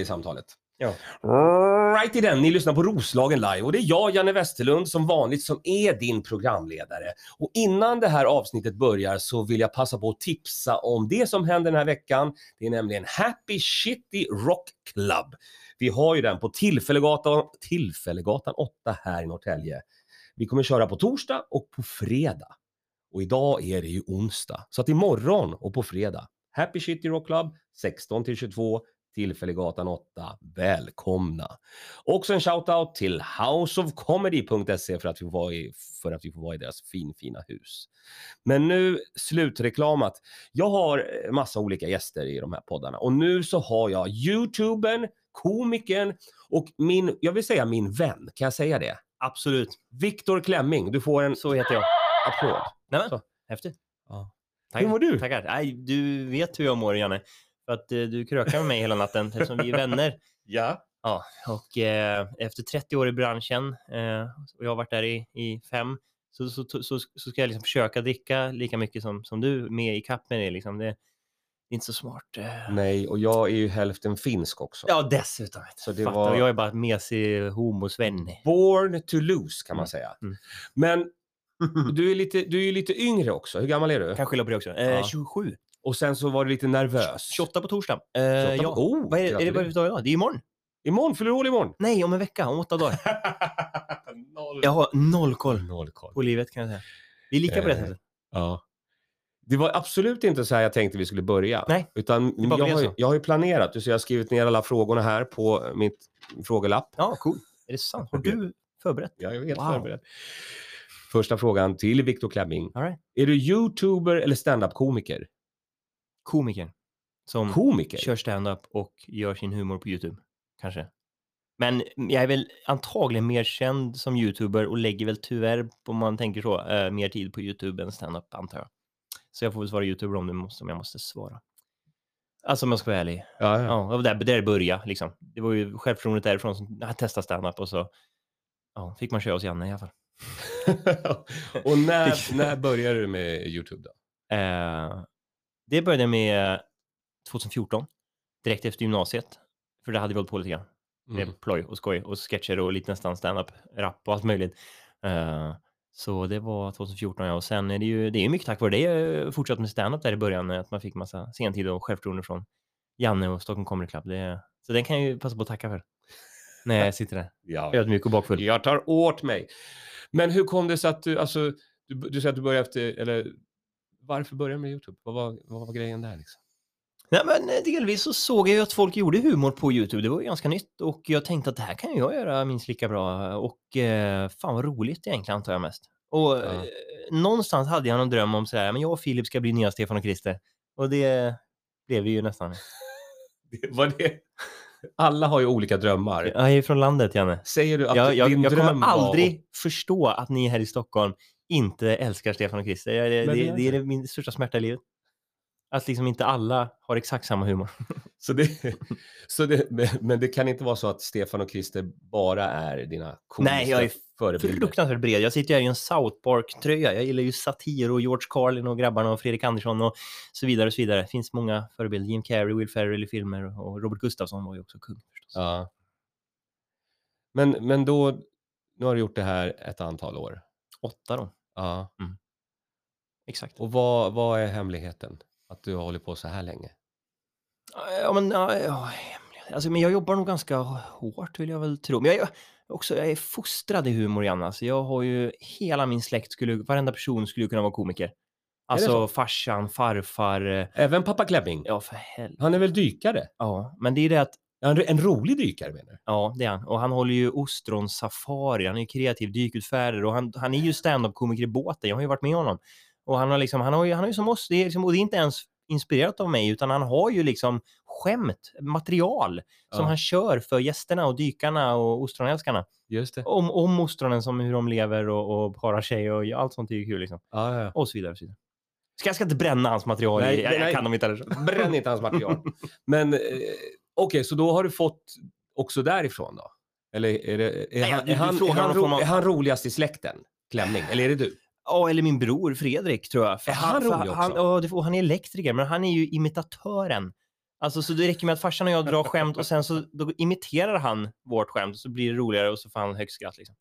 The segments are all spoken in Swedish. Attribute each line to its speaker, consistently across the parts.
Speaker 1: i samtalet.
Speaker 2: Ja.
Speaker 1: Right i den, ni lyssnar på Roslagen live och det är jag, Janne Westerlund, som vanligt som är din programledare. Och innan det här avsnittet börjar så vill jag passa på att tipsa om det som händer den här veckan. Det är nämligen Happy Shitty Rock Club. Vi har ju den på Tillfällegatan, Tillfällegatan 8 här i Norrtälje. Vi kommer köra på torsdag och på fredag. Och idag är det ju onsdag, så att imorgon och på fredag. Happy Shitty Rock Club 16 till 22 Tillfällegatan 8. Välkomna! Också en shoutout till houseofcomedy.se för att vi får vara i, för att vi får vara i deras finfina hus. Men nu slutreklamat. Jag har massa olika gäster i de här poddarna och nu så har jag youtubern, komikern och min, jag vill säga min vän, kan jag säga det?
Speaker 2: Absolut.
Speaker 1: Viktor Klemming, du får en
Speaker 2: Så heter jag.
Speaker 1: applåd.
Speaker 2: Nej, men,
Speaker 1: Så.
Speaker 2: häftigt.
Speaker 1: Ja.
Speaker 2: Tackar.
Speaker 1: Hur mår du?
Speaker 2: Tackar. Nej, du vet hur jag mår, Janne. För att eh, du krökar med mig hela natten eftersom vi är vänner.
Speaker 1: Ja.
Speaker 2: Ja, och eh, efter 30 år i branschen eh, och jag har varit där i, i fem så, så, så, så ska jag liksom försöka dricka lika mycket som, som du med i kapp med det. Liksom. det. Inte så smart. Eh.
Speaker 1: Nej, och jag är ju hälften finsk också.
Speaker 2: Ja, dessutom.
Speaker 1: Så det
Speaker 2: Fattar,
Speaker 1: var-
Speaker 2: Jag är bara mesig homosvenn.
Speaker 1: Born to lose kan man
Speaker 2: Mm.
Speaker 1: säga.
Speaker 2: Mm.
Speaker 1: Men du är, lite, du är ju lite yngre också. Hur gammal är du?
Speaker 2: Kan skylla på det också. Eh,
Speaker 1: Ja.
Speaker 2: 27.
Speaker 1: Och sen så var du lite nervös.
Speaker 2: 28 på torsdag. Eh,
Speaker 1: 28 på-
Speaker 2: ja.
Speaker 1: Oh,
Speaker 2: vad är, är det vad är det för dag idag? Det är imorgon.
Speaker 1: Imorgon, fyller du år imorgon?
Speaker 2: Nej, om en vecka. Om åtta dagar.
Speaker 1: Noll.
Speaker 2: Jag har noll koll
Speaker 1: Noll koll.
Speaker 2: på livet kan jag säga. Vi är lika på det
Speaker 1: Eh,
Speaker 2: sättet.
Speaker 1: Ja. Det var absolut inte så här jag tänkte vi skulle börja.
Speaker 2: Nej,
Speaker 1: Utan jag har, ju- jag har ju planerat, så jag har skrivit ner alla frågorna här på mitt frågelapp.
Speaker 2: Ja, cool. Är det sant? Har du förberett?
Speaker 1: Jag är helt
Speaker 2: Wow.
Speaker 1: förberedd. Första frågan till Viktor Klemming.
Speaker 2: Right.
Speaker 1: Är du youtuber eller standup-komiker?
Speaker 2: Komiker. Som
Speaker 1: Komiker?
Speaker 2: kör stand-up och gör sin humor på YouTube. Kanske. Men jag är väl antagligen mer känd som YouTuber och lägger väl tyvärr, om man tänker så, eh, mer tid på YouTube än stand-up antar jag. Så jag får väl svara YouTuber om, det måste, om jag måste svara. Alltså om jag ska vara ärlig.
Speaker 1: Ja, ja.
Speaker 2: Ja, det var där, där det började liksom. Det var ju självförtroendet därifrån som jag testade stand-up och så ja, fick man köra hos Janne i alla fall.
Speaker 1: och när, när började du med YouTube då?
Speaker 2: Eh, det började med 2014, direkt efter gymnasiet. För det hade vi hållit på lite grann.
Speaker 1: Mm.
Speaker 2: Är ploj och skoj och sketcher och lite nästan stand-up, rap och allt möjligt. Eh, så det var 2014 ja. Och sen är det ju, det är ju mycket tack vare det jag fortsatt med stand-up där i början. Att man fick massa sentid och självförtroende från Janne och Stockholm Comedy Club. Det, så den kan jag ju passa på att tacka för. När jag sitter där,
Speaker 1: Ja.
Speaker 2: ödmjuk och bakfull.
Speaker 1: Jag tar åt mig. Men hur kom det sig att du, alltså, du, du säger att du började efter, eller varför började du med YouTube? Vad var, vad var grejen där liksom?
Speaker 2: Nej, men eh, delvis så såg jag ju att folk gjorde humor på YouTube. Det var ju ganska nytt och jag tänkte att det här kan jag göra minst lika bra. Och eh, fan vad roligt egentligen antar jag mest. Och eh, någonstans hade jag någon dröm om så här, men jag och Filip ska bli nya Stefan och Christer. Och det blev vi ju nästan.
Speaker 1: Var det... Alla har ju olika drömmar.
Speaker 2: Jag är från landet, Janne.
Speaker 1: Säger du att
Speaker 2: Jag, jag,
Speaker 1: din
Speaker 2: jag
Speaker 1: dröm
Speaker 2: kommer
Speaker 1: var
Speaker 2: aldrig förstå att ni här i Stockholm inte älskar Stefan och Christer. Det, det,
Speaker 1: det
Speaker 2: det,
Speaker 1: är
Speaker 2: det min största smärta i livet. Att liksom inte alla har exakt samma humor.
Speaker 1: Så det, så det, men- det kan inte vara så att Stefan och Christer bara är dina coolaste
Speaker 2: Nej, jag är
Speaker 1: förebilder?
Speaker 2: fruktansvärt bred. Jag sitter ju här i en South Park-tröja. Jag gillar ju satir och George Carlin och grabbarna och Fredrik Andersson och så vidare och så vidare. Det finns många förebilder. Jim Carrey, Will Ferrell i filmer och Robert Gustafsson var ju också kung förstås.
Speaker 1: Ja. Men, men då, nu har du gjort det här ett antal år.
Speaker 2: Åtta då.
Speaker 1: Ja.
Speaker 2: Exakt.
Speaker 1: Och vad, vad är hemligheten? Att du har hållit på så här länge?
Speaker 2: Ja, men, ja, ja, alltså, men jag jobbar nog ganska hårt vill jag väl tro. Men jag, är också, jag är fostrad i humor, Janne. Alltså, jag har ju hela min släkt, skulle, varenda person skulle kunna vara komiker. Alltså
Speaker 1: så?
Speaker 2: farsan, farfar. eh,
Speaker 1: Även pappa Klemming?
Speaker 2: Ja, för helvete.
Speaker 1: Han är väl dykare?
Speaker 2: Ja, men det är det att
Speaker 1: En, en rolig dykare menar du?
Speaker 2: Ja, det är han. Och han håller ju ostron-safari. Han är ju kreativ dykutfärder och han, han är ju stand-up-komiker i båten. Jag har ju varit med honom. Och han har liksom, han har ju, han har ju som oss, det är liksom, och det är inte ens inspirerat av mig, utan han har ju liksom skämt, material som
Speaker 1: Ja.
Speaker 2: han kör för gästerna och dykarna och ostronälskarna.
Speaker 1: Just det.
Speaker 2: Om, om ostronen, som hur de lever och, och parar sig och allt sånt är ju kul liksom.
Speaker 1: Ja, ja.
Speaker 2: Och så vidare. Och så vidare. Ska, jag ska inte bränna hans material.
Speaker 1: Nej,
Speaker 2: jag, jag
Speaker 1: nej.
Speaker 2: kan dem inte heller.
Speaker 1: Bränn inte hans material. Men eh, okej, så då har du fått också därifrån då? Eller är, det, är,
Speaker 2: Nej,
Speaker 1: han, är, han, är, han, ro, är han roligast i släkten? Klämning? Eller är det du?
Speaker 2: Ja, eller min bror Fredrik tror jag. För
Speaker 1: Är han
Speaker 2: för
Speaker 1: rolig
Speaker 2: han,
Speaker 1: också?
Speaker 2: ja, det får- han är elektriker, men han är ju imitatören. Alltså, så det räcker med att farsan och jag drar skämt och sen så då imiterar han vårt skämt så blir det roligare och så får han högt skratt. Liksom.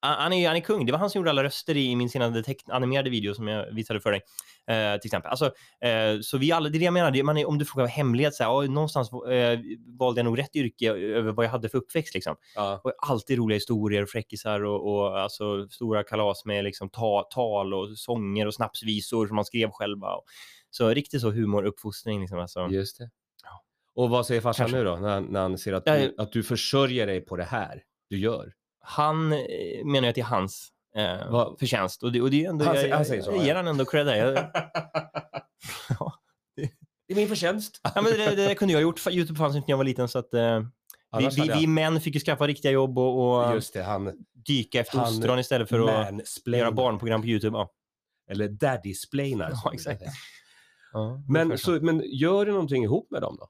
Speaker 2: Han är, han är kung. Det var han som gjorde alla röster i min senaste animerade video som jag visade för dig. Eh, till exempel. Alltså, eh, så vi alla, det är det jag menar. Det, man är, om du frågar hemlighet, så här, "Oj, någonstans eh, valde jag nog rätt yrke över vad jag hade för uppväxt. Liksom.
Speaker 1: Ja.
Speaker 2: Och alltid roliga historier, fräckisar och, och alltså, stora kalas med liksom, ta, tal och sånger och snapsvisor som man skrev själva. Och, så riktigt så humor, uppfostring. Liksom, alltså.
Speaker 1: Just det.
Speaker 2: Ja.
Speaker 1: Och vad säger farsan nu då, när, när han ser att du, att du försörjer dig på det här du gör?
Speaker 2: Han eh, menar jag är hans eh, förtjänst. Och det, och det är ändå,
Speaker 1: Han
Speaker 2: jag,
Speaker 1: han
Speaker 2: jag,
Speaker 1: säger så,
Speaker 2: jag
Speaker 1: ja.
Speaker 2: ger han ändå cred. Jag,
Speaker 1: Det är min förtjänst.
Speaker 2: ja, men det, det kunde jag ha gjort. Youtube fanns inte när jag var liten. Så att, eh, vi, vi,
Speaker 1: jag-
Speaker 2: vi män fick ju skaffa riktiga jobb och, och
Speaker 1: det, han
Speaker 2: dyka efter
Speaker 1: han
Speaker 2: ostron istället för att göra barnprogram på Youtube. Ja.
Speaker 1: Eller daddy-splainar.
Speaker 2: Ja, exakt. Ja,
Speaker 1: Men, så, men gör du någonting ihop med dem då?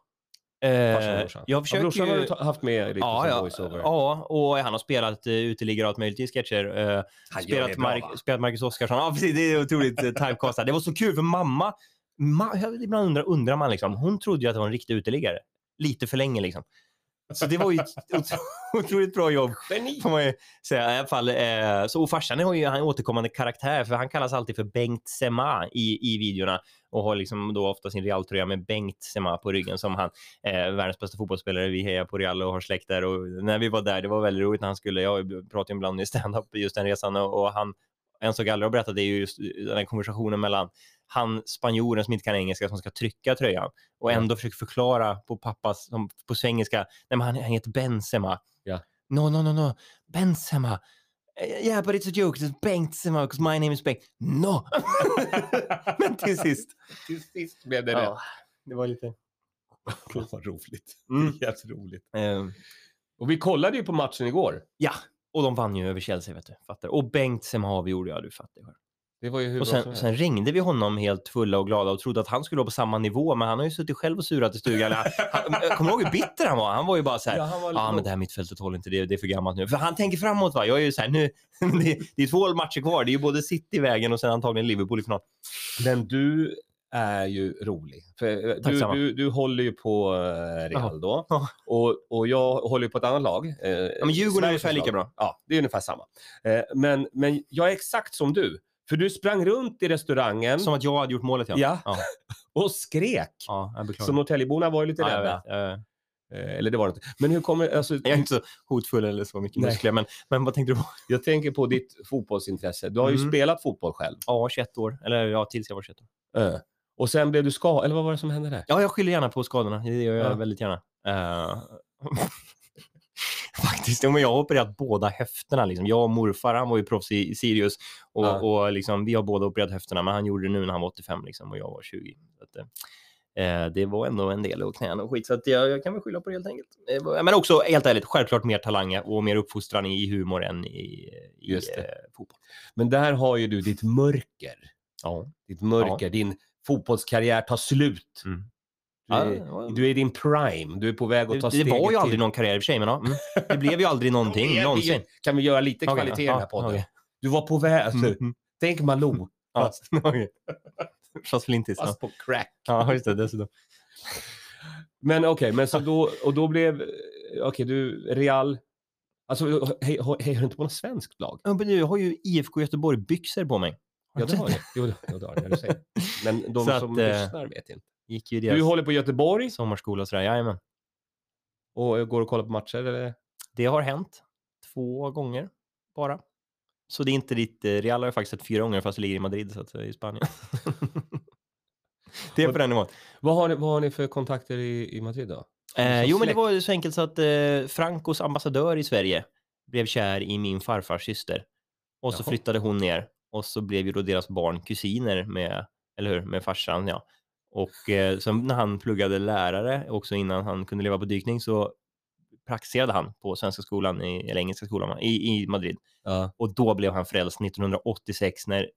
Speaker 2: Eh, jag
Speaker 1: Ja,
Speaker 2: försöker
Speaker 1: brorsan har du haft med lite
Speaker 2: Ja,
Speaker 1: som
Speaker 2: ja,
Speaker 1: voiceover.
Speaker 2: ja, och han har spelat uh, uteliggare och allt möjligt i sketcher. Eh,
Speaker 1: Han
Speaker 2: spelat,
Speaker 1: bra,
Speaker 2: Mark,
Speaker 1: va?
Speaker 2: spelat Marcus Oskarsson. Ja, precis. Det är otroligt uh, typecastat. Det var så kul för mamma, ma jag- ibland undrar, undrar man liksom, hon trodde ju att det var en riktig uteliggare. Lite för länge liksom. Så det var ju ett otro- otroligt bra jobb.
Speaker 1: Geni!
Speaker 2: Får man ju säga. I alla fall, eh, så, och farsan har ju en återkommande karaktär för han kallas alltid för Bengt Sema i, i videorna och har liksom då ofta sin Real-tröja med Bengt Sema på ryggen som han, eh, världens bästa fotbollsspelare. Vi hejar på Real och har släkt där och när vi var där, det var väldigt roligt när han skulle, jag pratar ju ibland i stand-up just den resan och, och han, en sak jag aldrig har berättat det är ju just den här konversationen mellan han spanjoren som inte kan engelska som ska trycka tröjan och ändå försöker förklara på pappas, som, på svengelska, nej men han, han heter Benzema.
Speaker 1: Ja.
Speaker 2: No, no, no, no, Benzema. Eh, Yeah, but it's a joke. It's Benzema because my name is Bengt. No! men till sist.
Speaker 1: Till sist blev det rätt.
Speaker 2: Ja, det var lite...
Speaker 1: Vad roligt.
Speaker 2: Mm.
Speaker 1: Jätteroligt.
Speaker 2: Eh,
Speaker 1: Och vi kollade ju på matchen igår.
Speaker 2: ja, och de vann ju över Chelsea, vet du. Fattar. Och Bengt Sema gjorde jag, du fattar. själv.
Speaker 1: Det var ju hur
Speaker 2: Och sen, sen ringde vi honom helt fulla och glada och trodde att han skulle vara på samma nivå, men han har ju suttit själv och surat i stugan. Han, han, kommer du ihåg hur bitter han var? Han var ju bara så här,
Speaker 1: Ja, lite
Speaker 2: men det här mittfältet håller inte, det, det är för gammalt nu. För han tänker framåt va. Jag är ju så här, nu, det, det är två matcher kvar. Det är ju både City i vägen och sen antagligen Liverpool i final.
Speaker 1: Men du är ju rolig. För eh,
Speaker 2: Tack
Speaker 1: du,
Speaker 2: samma.
Speaker 1: du, du håller ju på eh, Real då.
Speaker 2: Ja.
Speaker 1: Och, och jag håller ju på ett annat lag. Eh,
Speaker 2: Ja, men Djurgården är ungefär lika bra.
Speaker 1: Ja, det är ungefär samma. Eh, men, men jag är exakt som du. För du sprang runt i restaurangen
Speaker 2: Som att jag hade gjort målet ja.
Speaker 1: Ja.
Speaker 2: ja.
Speaker 1: och skrek.
Speaker 2: ja jag beklagar.
Speaker 1: Så Norrtäljeborna var ju lite
Speaker 2: ja,
Speaker 1: rädda.
Speaker 2: Jag,
Speaker 1: Eh, eller det var det inte. Men hur kommer... Alltså,
Speaker 2: jag är inte så hotfull eller så mycket muskler, men, men vad tänkte du på?
Speaker 1: jag tänker på ditt fotbollsintresse. Du har ju
Speaker 2: Mm.
Speaker 1: spelat fotboll själv.
Speaker 2: Ja, 21 år. Eller ja, tills jag var 21 år.
Speaker 1: Eh, och sen blev du skadad. Eller vad var det som hände där?
Speaker 2: Ja, jag skyller gärna på skadorna. Det gör jag
Speaker 1: Ja.
Speaker 2: väldigt gärna. Eh, Faktiskt, ja, men jag har opererat båda höfterna. Liksom. Jag och morfar, han var ju proffs i, i Sirius. Och,
Speaker 1: Ja.
Speaker 2: och liksom, vi har båda opererat höfterna, men han gjorde det nu när han var 85 liksom, och jag var 20. Så att, eh, det var ändå en del och knän och skit, så att jag, jag kan väl skylla på det helt enkelt. Eh, Men också, helt ärligt, självklart mer talang och mer uppfostran i humor än i, i eh, fotboll.
Speaker 1: Men där har ju du ditt mörker.
Speaker 2: Ja.
Speaker 1: Ditt mörker. Din fotbollskarriär tar slut.
Speaker 2: Mm.
Speaker 1: Du, är, du är i din prime. Du är på väg att
Speaker 2: Det,
Speaker 1: ta
Speaker 2: det
Speaker 1: steget
Speaker 2: var ju aldrig
Speaker 1: till...
Speaker 2: någon karriär i och för sig, men ja, mm. det blev ju aldrig någonting,
Speaker 1: Det
Speaker 2: någonsin.
Speaker 1: Kan vi göra lite kvalitet i den här podden?
Speaker 2: okej.
Speaker 1: Du var på väg... Alltså,
Speaker 2: Mm.
Speaker 1: Tänk Malou,
Speaker 2: Ja,
Speaker 1: fast.
Speaker 2: Ja.
Speaker 1: fast på crack.
Speaker 2: ja, just det. Dessutom.
Speaker 1: Men okej, men så då, och då blev... Okej, du, Real... Alltså, hej, hej, har du inte på något svenskt lag?
Speaker 2: Ja, men du har ju IFK Göteborg-byxor på mig.
Speaker 1: Ja, det har jag. Jo, det- det har jag. du säger det. Men de
Speaker 2: Så att,
Speaker 1: som
Speaker 2: eh,
Speaker 1: lyssnar vet inte.
Speaker 2: Gick ju i
Speaker 1: Du
Speaker 2: deras
Speaker 1: håller på Göteborg
Speaker 2: sommarskola och sådär. Jajamän.
Speaker 1: och går och kollar på matcher, eller?
Speaker 2: Det har hänt två gånger bara. Så det är inte ditt... eh, Real har jag faktiskt sett fyra gånger fast det ligger i Madrid, så att säga, i Spanien. det är på den nivån.
Speaker 1: Vad har ni, vad har ni för kontakter i, i Madrid då?
Speaker 2: Eh, jo, men det var ju så enkelt så att eh, Francos ambassadör i Sverige blev kär i min farfars syster. Och så
Speaker 1: Jaha.
Speaker 2: flyttade hon ner och så blev ju då deras barn kusiner med, eller hur, med farsan, ja. Och eh, så när han pluggade lärare, också innan han kunde leva på dykning, så praktiserade han på Svenska skolan, i, eller Engelska skolan, i, i Madrid.
Speaker 1: Ja.
Speaker 2: Och då blev han frälst 1986 när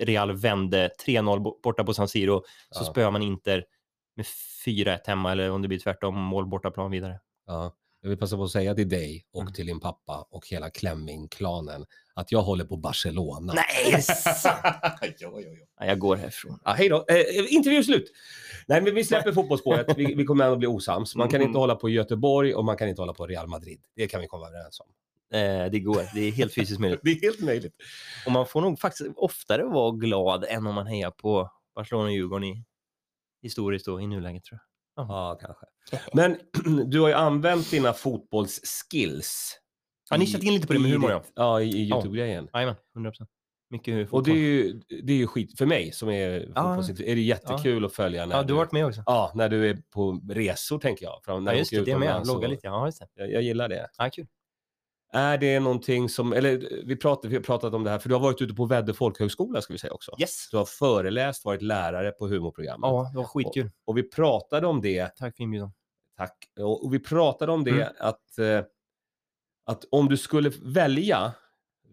Speaker 2: Real vände 3-0 bo- borta på San Siro. Så
Speaker 1: Ja.
Speaker 2: spöar man Inter med 4-1 hemma, eller om det blir tvärtom, mål bortaplan vidare.
Speaker 1: ja. Jag vill passa på att säga till dig och
Speaker 2: Mm.
Speaker 1: till din pappa och hela Klemming-klanen att jag håller på Barcelona.
Speaker 2: Nej,
Speaker 1: jo, jo, jo.
Speaker 2: Jag går härifrån.
Speaker 1: Ja, hej då. Eh, intervju slut. Nej, men vi släpper fotbollsspåret. Vi, vi kommer ändå bli osams. Man kan
Speaker 2: Mm.
Speaker 1: inte hålla på Göteborg och man kan inte hålla på Real Madrid. Det kan vi komma överens om.
Speaker 2: Eh, det går. Det är helt fysiskt möjligt.
Speaker 1: Det är helt möjligt.
Speaker 2: Och man får nog faktiskt oftare vara glad än om man hejar på Barcelona och Djurgården i, historiskt och i nuläget tror jag.
Speaker 1: Ja, kanske. Men du har ju använt dina fotbollsskills.
Speaker 2: Har ni satt in lite på det med humor? Ja,
Speaker 1: Ja, i, Youtube-grejen.
Speaker 2: jajamän. 100%. Mycket hur
Speaker 1: Och det är, ju, det är ju skit, för mig som är
Speaker 2: Ja.
Speaker 1: fotbollsintresserad, är det jättekul att följa när
Speaker 2: Ja, du har varit med också.
Speaker 1: Ja, när du är på resor tänker jag. När
Speaker 2: Ja, just det. Det med. Logga lite. Ja, just det.
Speaker 1: Jag, jag gillar det.
Speaker 2: Ja, kul.
Speaker 1: Är det någonting som, eller vi, pratar, vi har pratat om det här, för du har varit ute på Väddö folkhögskola ska vi säga också.
Speaker 2: Yes.
Speaker 1: Du har föreläst, varit lärare på humorprogrammet.
Speaker 2: Ja, det var skitkul.
Speaker 1: Och vi pratade om det,
Speaker 2: Tack för inbjudan.
Speaker 1: tack, och, och vi pratade om det
Speaker 2: Mm.
Speaker 1: att, eh, att om du skulle välja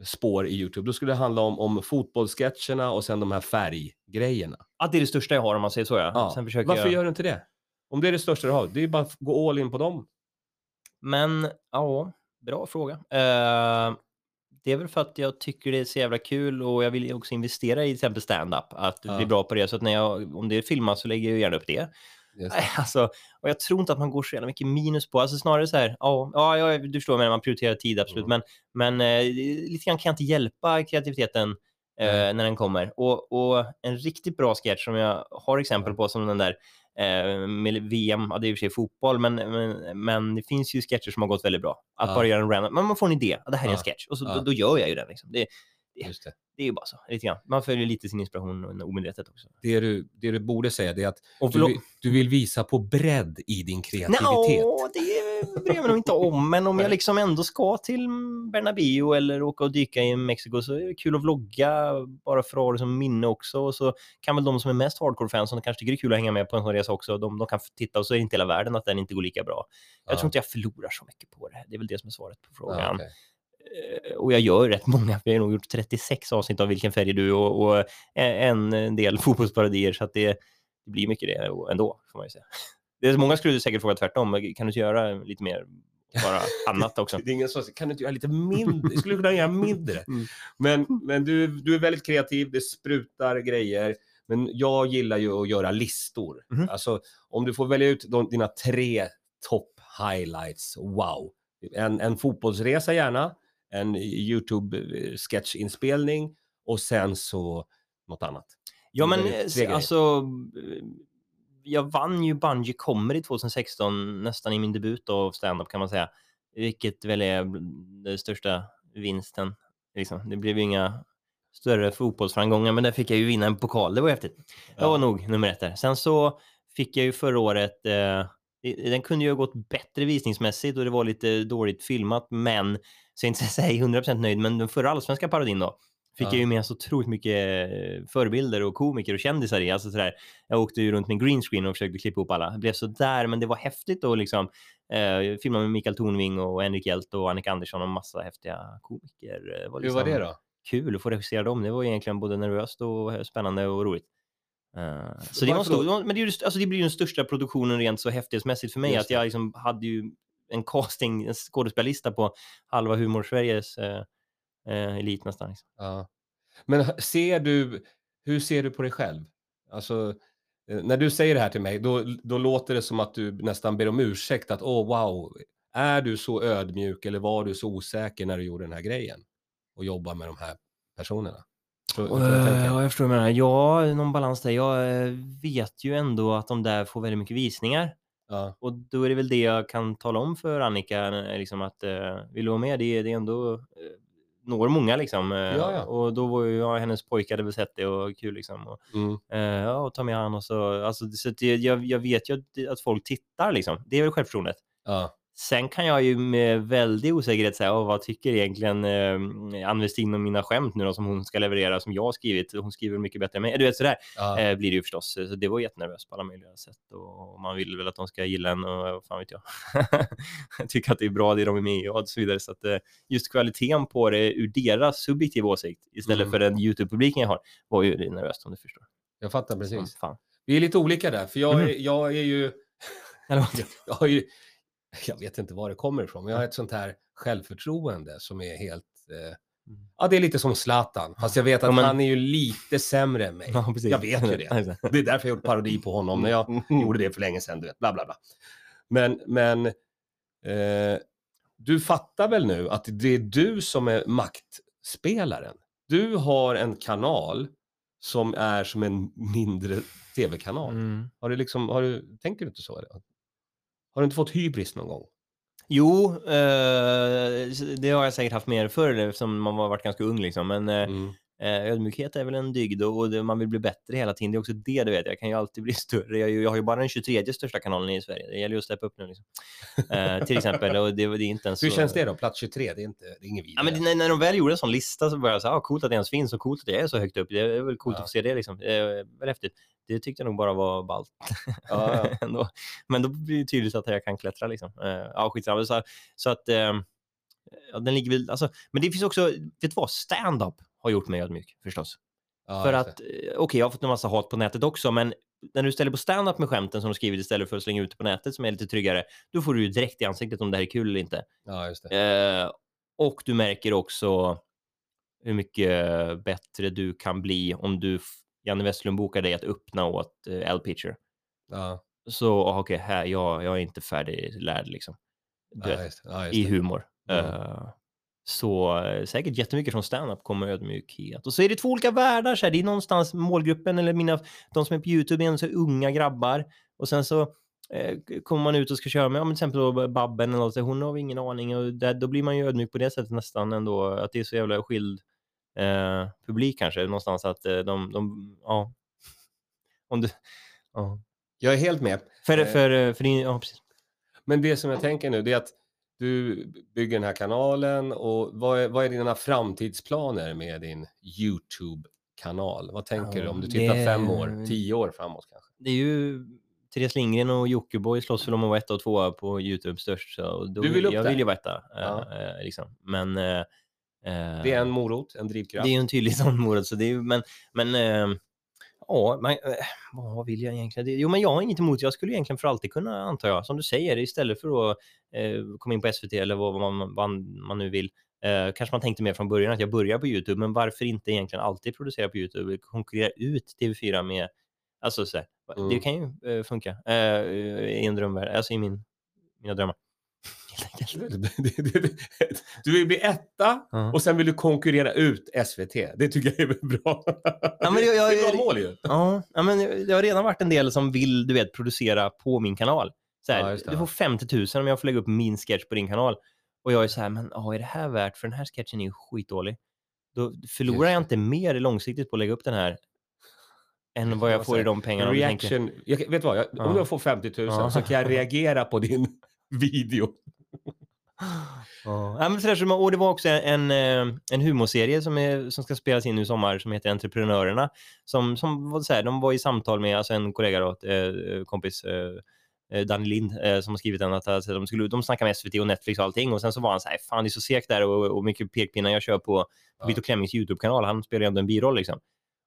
Speaker 1: spår i YouTube, då skulle det handla om, om fotbollssketcherna och sen de här färggrejerna.
Speaker 2: Ja, det är det största jag har om man säger så ja.
Speaker 1: Ja.
Speaker 2: Sen försöker
Speaker 1: Varför
Speaker 2: jag...
Speaker 1: gör du inte det? Om det är det största du har, det är bara att gå all in på dem.
Speaker 2: Men ja, bra fråga. Eh, det är väl för att jag tycker det är så jävla kul och jag vill också investera i till exempel stand-up. Att
Speaker 1: Ja.
Speaker 2: bli bra på det. Så att när jag, om det är filmat så lägger jag gärna upp det. Alltså, och jag tror inte att man går så jävla mycket minus på. Alltså snarare så här, ja, ja, du förstår, men man prioriterar tid absolut.
Speaker 1: Mm.
Speaker 2: Men, men eh, lite grann kan jag inte hjälpa kreativiteten eh,
Speaker 1: Nej.
Speaker 2: när den kommer. Och, och en riktigt bra sketch som jag har exempel på som den där med VM, ja, det är i och för sig fotboll, men, men, men det finns ju sketcher som har gått väldigt bra. Att
Speaker 1: Ja.
Speaker 2: bara göra en random, men man får en idé, ja, det här är en sketch, och så, då, då gör jag ju den. Liksom. Det,
Speaker 1: Just det.
Speaker 2: det är ju bara så, lite grann. Man följer lite sin inspiration omedvetet också.
Speaker 1: Det, du, det du borde säga det är att du, du vill visa på bredd i din kreativitet.
Speaker 2: Nå, det bryr jag mig nog inte om, men om jag liksom ändå ska till Bernabéu eller åka och dyka i Mexiko så är det kul att vlogga bara för att ha det som minne också. Och så kan väl de som är mest hardcore-fans, som kanske tycker det är kul att hänga med på en sån resa också, de, de kan titta och så är det inte hela världen att den inte går lika bra. Jag
Speaker 1: Ja.
Speaker 2: tror inte jag förlorar så mycket på det. Det är väl det som är svaret på frågan.
Speaker 1: Ja, okej.
Speaker 2: Eh, Och jag gör rätt många, vi har nog gjort 36 avsnitt av Vilken färg är du och, och en, en del fotbollsparodier så att det, det blir mycket det ändå, får man ju säga. Det är många skulle säkert fråga tvärtom, kan du inte göra lite mer, bara annat också?
Speaker 1: Det är ingen som kan du inte göra lite mindre? Skulle du kunna göra mindre?
Speaker 2: Mm.
Speaker 1: Men, men du, du är väldigt kreativ, det sprutar grejer. Men jag gillar ju att göra listor.
Speaker 2: Mhm.
Speaker 1: Alltså, om du får välja ut de, dina tre top highlights, wow. En, en fotbollsresa gärna, en YouTube-sketchinspelning och sen så något annat.
Speaker 2: Ja, men eh, alltså, jag vann ju Bungy Comedy 2016, nästan i min debut av stand-up kan man säga. Vilket väl är den största vinsten. Liksom. Det blev ju inga större fotbollsframgångar, men där fick jag ju vinna en pokal. Det var häftigt. Det var nog nummer ett där. Sen så fick jag ju förra året, eh, den kunde ju ha gått bättre visningsmässigt och det var lite dåligt filmat, men så jag är inte säga 100% nöjd, men den förra allsvenska parodin då, fick
Speaker 1: Ja.
Speaker 2: jag ju med så otroligt mycket eh, förebilder och komiker och kändisar i. Alltså sådär, jag åkte ju runt med green screen och försökte klippa ihop alla. Det blev så där, men det var häftigt att liksom eh, filma med Mikael Tornving och Henrik Hjelt och Annika Andersson och massa häftiga komiker. Det var
Speaker 1: Hur var
Speaker 2: liksom
Speaker 1: det då?
Speaker 2: Kul att få regissera dem. Det var egentligen både nervöst och spännande och roligt. Eh, så det var stor, men det, är ju- alltså det blir ju den största produktionen rent så häftighetsmässigt för mig.
Speaker 1: Just
Speaker 2: Att jag liksom hade ju en casting, en skådespelarlista på halva humor-Sveriges eh, eh, elit nästan. Liksom.
Speaker 1: Ja. Men ser du, hur ser du på dig själv? Alltså, eh, när du säger det här till mig, då, då låter det som att du nästan ber om ursäkt att åh wow, är du så ödmjuk eller var du så osäker när du gjorde den här grejen? Och jobbar med de här personerna? Så, så jag tänker.
Speaker 2: Ja, jag förstår vad du menar. Ja, någon balans där. Jag eh, vet ju ändå att de där får väldigt mycket visningar.
Speaker 1: Ja,
Speaker 2: Och då är det väl det jag kan tala om för Annika, eh, liksom att eh, vill du vara med? Det, det är ändå eh, når många liksom. Eh,
Speaker 1: Ja, ja.
Speaker 2: Och då var ju ja, hennes pojkar hade väl sett det och kul liksom. Och,
Speaker 1: mm,
Speaker 2: eh, ja, och ta med han och så. Alltså, så att det, jag, jag vet ju att, att folk tittar liksom. Det är väl självförtroendet.
Speaker 1: ja,
Speaker 2: Sen kan jag ju med väldig osäkerhet säga, "Åh, vad tycker egentligen eh, Ann Westin om mina skämt nu då, som hon ska leverera, som jag har skrivit. Hon skriver mycket bättre än mig. Du vet sådär
Speaker 1: ja.
Speaker 2: eh, blir det ju förstås. Så det var jättenervöst på alla möjliga sätt och man vill väl att de ska gilla en och vad fan vet jag. Tycka att det är bra det de är med i och så vidare. Så att eh, just kvaliteten på det ur deras subjektiva åsikt istället
Speaker 1: Mm.
Speaker 2: för den YouTube-publiken jag har var ju nervöst om du förstår.
Speaker 1: Jag fattar precis. Vi är lite olika där, för jag, är, jag är ju... Jag har ju jag vet inte var det kommer ifrån, men jag har ett sånt här självförtroende som är helt... Eh,
Speaker 2: Mm.
Speaker 1: ja, det är lite som Zlatan, fast jag vet att
Speaker 2: Ja, men-
Speaker 1: han är ju lite sämre än mig.
Speaker 2: Ja.
Speaker 1: Jag vet ju det. Det är därför jag gjort parodi på honom när jag gjorde det för länge sedan, du vet, bla bla bla. Men, men eh, du fattar väl nu att det är du som är maktspelaren? Du har en kanal som är som en mindre tv-kanal.
Speaker 2: Mm.
Speaker 1: Har du liksom, har du, tänker du inte så? Eller? Har du inte fått hybris någon gång?
Speaker 2: Jo, eh, det har jag säkert haft mer förr eftersom man har varit ganska ung liksom. Men eh,
Speaker 1: Mm.
Speaker 2: eh, ödmjukhet är väl en dygd och, det, man vill bli bättre hela tiden. Det är också det du vet. Jag kan ju alltid bli större. Jag, jag har ju bara den 23 största kanalen i Sverige. Det gäller ju att steppa upp nu liksom. Eh, till exempel. Och det, det är inte ens
Speaker 1: Hur
Speaker 2: så...
Speaker 1: känns det då? Plats 23, det är, inte, det är ingen
Speaker 2: Ja,
Speaker 1: vidare.
Speaker 2: men när, när de väl gjorde en sån lista så började jag säga, ah, coolt att det ens finns och coolt att jag är så högt upp. Det är väl coolt
Speaker 1: Ja.
Speaker 2: att få se det liksom. Det är väl häftigt. Det tyckte jag nog bara var ballt.
Speaker 1: Ja, ja.
Speaker 2: Men då blir det tydligt att jag kan klättra liksom. Eh, ja, skitsamma. Så, så att, eh, ja, den ligger väl, alltså, men det finns också, vet du vad, stand-up har gjort mig ödmjuk förstås.
Speaker 1: Ja,
Speaker 2: För att, eh, okej, jag har fått en massa hat på nätet också, men när du ställer på stand-up med skämten som du skrivit istället för att slänga ut det på nätet som är lite tryggare, då får du ju direkt i ansiktet om det här är kul eller inte.
Speaker 1: Ja, just det.
Speaker 2: Eh, och du märker också hur mycket bättre du kan bli om du, Janne Westlund bokar dig att öppna åt eh, L-pitcher.
Speaker 1: Ja,
Speaker 2: Så okej, här, jag, jag är inte färdiglärd liksom. Du
Speaker 1: ja, just, ja, just
Speaker 2: i humor. Eh, så eh, säkert jättemycket från stand-up kommer ödmjukhet. Och så är det två olika världar. Så här. Det är någonstans målgruppen eller mina, de som är på YouTube är så unga grabbar. Och sen så eh, kommer man ut och ska köra med, ja, men till exempel då Babben eller något, så hon har ingen aning. Och där, då blir man ju ödmjuk på det sättet nästan ändå. Att det är så jävla skild eh, publik kanske. Någonstans att eh, de, de, ja. Om du, ja.
Speaker 1: Jag är helt med.
Speaker 2: För,
Speaker 1: Eh.
Speaker 2: för, för, för din, ja, precis.
Speaker 1: Men det som jag tänker nu, det är att du bygger den här kanalen och vad är, vad är dina framtidsplaner med din YouTube-kanal? Vad tänker
Speaker 2: Ja,
Speaker 1: du om du tittar
Speaker 2: det-
Speaker 1: fem år, tio år framåt kanske?
Speaker 2: Det är ju Therese Lindgren och Jockiboi slåss väl om att vara etta och tvåa på YouTube störst. Så då,
Speaker 1: Du vill upp
Speaker 2: jag
Speaker 1: där?
Speaker 2: vill ju vara etta. eh,
Speaker 1: Ja.
Speaker 2: eh, liksom. Men eh, eh,
Speaker 1: Det är en morot, en drivkraft.
Speaker 2: det är en tydlig sån morot. Så det är men men eh, ja, man, eh, vad vill jag egentligen? Det, jo, men jag har inget emot. Jag skulle egentligen för alltid kunna, antar jag, som du säger, istället för att eh, komma in på SVT eller vad man, vad man nu vill. Eh, kanske man tänkte mer från början att jag börjar på YouTube, men varför inte egentligen alltid producera på YouTube? Konkurrera ut TV4 med, alltså så här, det
Speaker 1: Mm.
Speaker 2: kan ju eh, funka eh, i en drömvärld, alltså i min, mina drömmar. Helt enkelt.
Speaker 1: Du vill bli etta
Speaker 2: Ja.
Speaker 1: och sen vill du konkurrera ut SVT. Det tycker jag är bra.
Speaker 2: Ja, men jag- jag-
Speaker 1: det är bra mål ju.
Speaker 2: Ja, ja, men det har redan varit en del som vill, du vet, producera på min kanal. Så här,
Speaker 1: Ja,
Speaker 2: du får 50 000 om jag får lägga upp min sketch på din kanal. Och jag är så här, men ja, är det här värt? För den här sketchen är ju skitdålig. Då förlorar jag inte mer långsiktigt på att lägga upp den här än vad jag får i de pengarna. om du tänker-
Speaker 1: Reaction. Jag, vet du vad, jag,
Speaker 2: Ja.
Speaker 1: om jag får 50 000
Speaker 2: Ja.
Speaker 1: så kan jag reagera på din video.
Speaker 2: Ja, men sådär, så och det var också en, eh, en humorserie som, är, som ska spelas in nu i sommar som heter Entreprenörerna. Som, som var så här, de var i samtal med alltså en kollega, då, eh, kompis, eh, Danny Lind, eh, som har skrivit den, att alltså, de, skulle, de snackar med SVT och Netflix och allting. Och sen så var han så här, fan det är så segt där och, och mycket pekpinnar jag kör på,
Speaker 1: Ja.
Speaker 2: Vito Klemmings YouTube-kanal. Han spelar ju ändå en biroll liksom.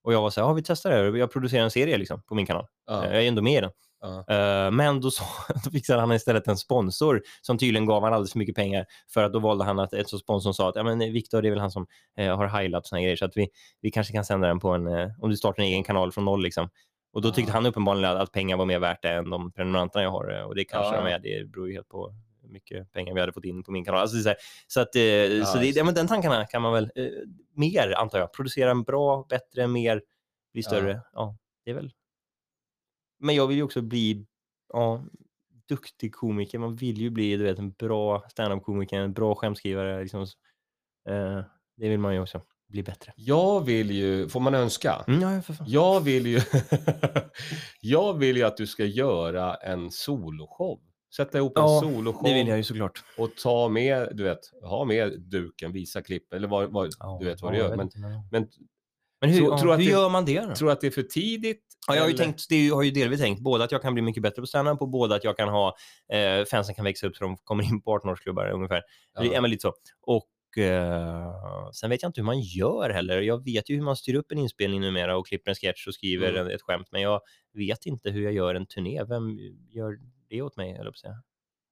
Speaker 2: Och jag var så här, ja vi testar det här. Jag producerar en serie liksom på min kanal.
Speaker 1: Ja.
Speaker 2: Jag är ändå med i den. Eh, men då, så, då fixade han istället en sponsor som tydligen gav han alldeles för mycket pengar för att då valde han att ett så sponsorn sa att ja, men Viktor, det är väl han som eh, har highlights och såna grejer så att vi, vi kanske kan sända den på en, eh, om du startar en egen kanal från noll liksom. Och då tyckte
Speaker 1: Ja.
Speaker 2: han uppenbarligen att, pengar var mer värt det än de prenumeranterna jag har eh, och det kanske
Speaker 1: Ja,
Speaker 2: de är. Det beror ju helt på hur mycket pengar vi hade fått in på min kanal. Alltså, så här, så att, eh, så det,
Speaker 1: just
Speaker 2: ja, men den tankarna kan man väl, eh, mer antar jag, producera en bra, bättre, mer, bli större. Ja, det är väl. Men jag vill ju också bli ja, duktig komiker. Man vill ju bli du vet, en bra standup-komiker, en bra skämtskrivare. Liksom. Eh, det vill man ju också bli bättre.
Speaker 1: Jag vill ju, får man önska?
Speaker 2: Mm, ja, för fan.
Speaker 1: Jag vill ju Jag vill ju att du ska göra en soloshow. Sätta ihop en
Speaker 2: Ja,
Speaker 1: soloshow
Speaker 2: Det vill jag ju såklart.
Speaker 1: och ta med, du vet, ha med duken, visa klipp eller vad, vad
Speaker 2: Ja,
Speaker 1: du vet vad
Speaker 2: ja,
Speaker 1: du gör. Men,
Speaker 2: men...
Speaker 1: men
Speaker 2: hur,
Speaker 1: tror-
Speaker 2: ja, hur
Speaker 1: det-
Speaker 2: gör man det då?
Speaker 1: tror att det är för tidigt?
Speaker 2: Ja, jag har ju
Speaker 1: eller?
Speaker 2: tänkt, det har ju delvis tänkt både att jag kan bli mycket bättre på standup och både att jag kan ha eh, fansen kan växa upp så de kommer in på 18-årsklubbar ungefär.
Speaker 1: Ja.
Speaker 2: Men lite så. Och eh, sen vet jag inte hur man gör heller. Jag vet ju hur man styr upp en inspelning numera och klipper en sketch och skriver
Speaker 1: Mm.
Speaker 2: ett skämt, men jag vet inte hur jag gör en turné. Vem gör det åt mig, eller på att säga?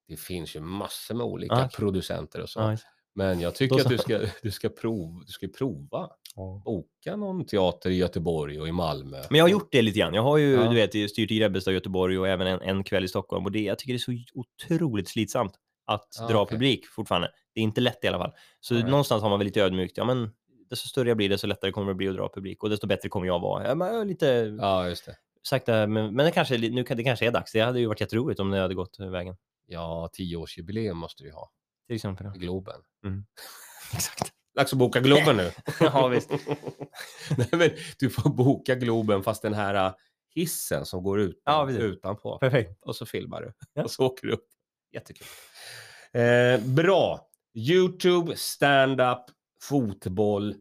Speaker 1: Det finns ju massor med olika
Speaker 2: okej.
Speaker 1: producenter och så.
Speaker 2: Ja, just-
Speaker 1: Men jag tycker att du ska, du ska, prov, du ska prova.
Speaker 2: ja.
Speaker 1: Boka någon teater i Göteborg och i Malmö.
Speaker 2: Men jag har gjort det lite grann. Jag har ju,
Speaker 1: Ja.
Speaker 2: du vet, styrt i Grebbestad, Göteborg och även en, en kväll i Stockholm. Och det, jag tycker det är så otroligt slitsamt att
Speaker 1: Ja,
Speaker 2: dra
Speaker 1: okej.
Speaker 2: publik fortfarande. Det är inte lätt i alla fall. Så
Speaker 1: Nej.
Speaker 2: någonstans har man väl lite ödmjukt. Ja, men desto större jag blir, desto lättare kommer det bli att dra publik och desto bättre kommer jag vara. Ja, men jag är lite
Speaker 1: Ja, just det.
Speaker 2: sakta, men, men det kanske, nu kan, det kanske är dags. Det hade ju varit jätteroligt om det hade gått vägen.
Speaker 1: Ja, tioårsjubileum måste vi ha.
Speaker 2: Till exempel.
Speaker 1: Globen.
Speaker 2: Mm.
Speaker 1: Exakt. Dags att boka Globen nu.
Speaker 2: ja, visst.
Speaker 1: Nej, men du får boka Globen fast den här äh, hissen som går ut
Speaker 2: Ja,
Speaker 1: utanpå.
Speaker 2: Perfekt.
Speaker 1: Och så filmar du.
Speaker 2: Ja.
Speaker 1: Och så åker du upp. Jättekul. Eh, bra. YouTube, stand-up, fotboll.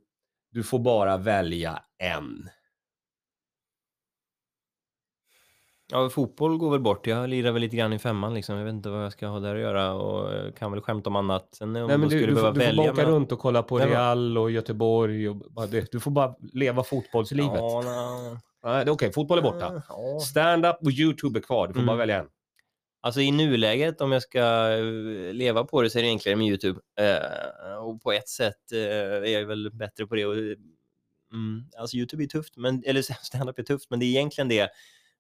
Speaker 1: Du får bara välja en.
Speaker 2: Ja, fotboll går väl bort. Jag lirar väl lite grann i femman liksom. Jag vet inte vad jag ska ha där att göra och eh, kan väl skämta om annat. Sen om
Speaker 1: Nej, men du,
Speaker 2: skulle
Speaker 1: du,
Speaker 2: behöva
Speaker 1: du får
Speaker 2: välja
Speaker 1: bara åka runt och kolla på
Speaker 2: Nej,
Speaker 1: Real och Göteborg. Och bara det. Du får bara leva fotbollslivet.
Speaker 2: Ja, nej.
Speaker 1: Nej, det är Okej, fotboll är borta.
Speaker 2: Ja.
Speaker 1: Stand-up och YouTube är kvar. Du får
Speaker 2: Mm.
Speaker 1: bara välja en.
Speaker 2: Alltså i nuläget, om jag ska eh, leva på det, så är det enklare med YouTube. Eh, och på ett sätt eh, är jag väl bättre på det. Och, mm, alltså YouTube är tufft, men, eller stand-up är tufft, men det är egentligen det.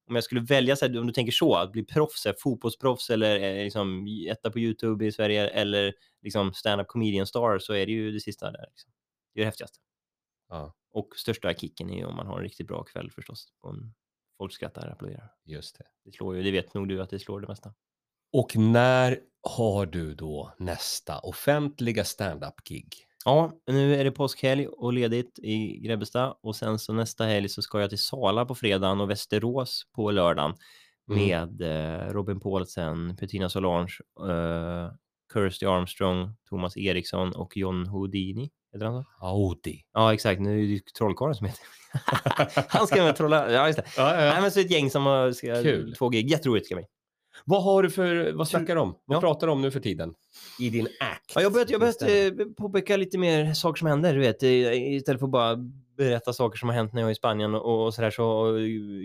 Speaker 2: Om jag skulle välja, så här, om du tänker så, att bli proffs, här, fotbollsproffs eller eh, liksom, etta på YouTube i Sverige eller liksom stand-up comedian star, så är det ju det sista där. Liksom. Det är det häftigaste.
Speaker 1: Ja,
Speaker 2: Och största kicken är ju om man har en riktigt bra kväll förstås. En- folk skrattar och applåderar.
Speaker 1: just det.
Speaker 2: Det slår ju, det vet nog du att det slår det mesta.
Speaker 1: Och när har du då nästa offentliga stand-up-gig?
Speaker 2: Ja, nu är det påskhelg och ledigt i Grebbestad och sen så nästa helg så ska jag till Sala på fredagen och Västerås på lördagen
Speaker 1: Mm.
Speaker 2: med eh, Robin Paulsen, Petina Solange, eh, Kirsty Armstrong, Thomas Eriksson och John Houdini. Heter han så?
Speaker 1: Audi.
Speaker 2: Ja, exakt. Nu är det ju trollkarlen som heter Han ska med trolla. Ja, just det.
Speaker 1: Ja,
Speaker 2: Nej, men så ett gäng som ska,
Speaker 1: Kul.
Speaker 2: två gig. Jätteroligt ska det bli.
Speaker 1: Vad har du för, vad snackar du om? Vad
Speaker 2: Ja.
Speaker 1: pratar du om nu för tiden? I din act?
Speaker 2: Ja, jag börjat, jag börjat eh, påpeka lite mer saker som händer, du vet, istället för att bara berätta saker som har hänt när jag är i Spanien och, sådär, så och,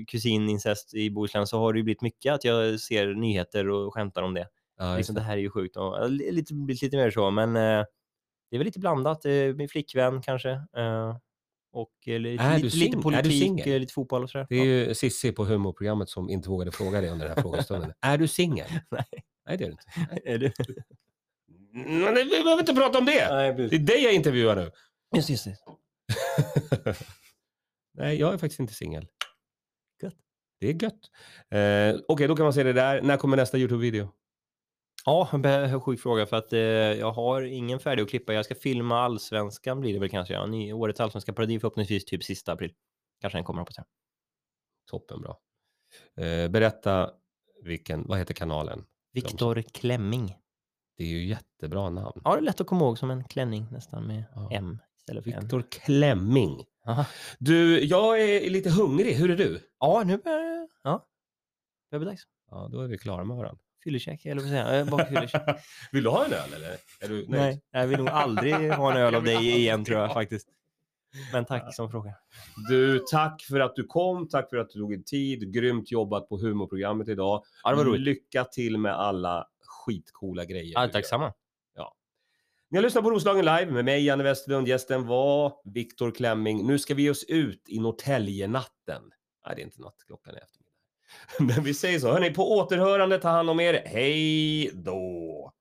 Speaker 2: kusinincest i Bohuslän, så har det ju blivit mycket att jag ser nyheter och skämtar om det.
Speaker 1: Ja,
Speaker 2: liksom, det här är ju sjukt och lite, lite mer så, men eh, det är väl lite blandat. Eh, min flickvän kanske. Eh, och eh, lite, lite, lite politik, eh, lite fotboll och sådär.
Speaker 1: Det är ju Sissi på humorprogrammet som inte vågade fråga dig under den här frågestunden. är du singel?
Speaker 2: Nej.
Speaker 1: Nej, det är du inte.
Speaker 2: Ja. Är du?
Speaker 1: Men vi behöver inte prata om det!
Speaker 2: Nej,
Speaker 1: Det är dig jag intervjuar nu.
Speaker 2: Just, just det.
Speaker 1: Nej, jag är faktiskt inte singel.
Speaker 2: Gött.
Speaker 1: Det är gött. Eh, Okej, då kan man se det där. När kommer nästa YouTube-video?
Speaker 2: Ja, en sjuk fråga för att eh, jag har ingen färdig att klippa. Jag ska filma allsvenskan blir det väl kanske. Ja. Ny, årets allsvenska parodi förhoppningsvis typ sista april. Kanske den kommer hoppas jag.
Speaker 1: Toppenbra. Eh, berätta vilken, vad heter kanalen?
Speaker 2: Viktor Klemming.
Speaker 1: Det är ju jättebra namn.
Speaker 2: Ja, det är lätt att komma ihåg som en klänning nästan med
Speaker 1: Ja.
Speaker 2: M istället för.
Speaker 1: Viktor Klemming.
Speaker 2: Aha.
Speaker 1: Du, jag är lite hungrig. Hur är du?
Speaker 2: Ja, nu börjar det. Ja. Det blir dags.
Speaker 1: Ja, då är vi klara med varandra.
Speaker 2: Fyllekäk, eller vad säger jag? Eh.
Speaker 1: Vill du ha en öl eller? Är du nöjd?
Speaker 2: Nej, jag vill nog aldrig ha en öl av dig igen tror jag faktiskt. Men tack som frågar.
Speaker 1: Du, tack för att du kom. Tack för att du tog dig tid. Grymt jobbat på humorprogrammet idag.
Speaker 2: Ja, det var roligt.
Speaker 1: Lycka till med alla skitcoola grejer.
Speaker 2: Ja, tack samma.
Speaker 1: Ni har lyssnat på Roslagen live med mig, Janne Westerlund. Gästen var Viktor Klemming. Nu ska vi ge oss ut i Norrtäljenatten. Nej, det är inte natt. Klockan är eftermiddag. Men vi säger så. Hörni, på återhörande, ta hand om er. Hej då!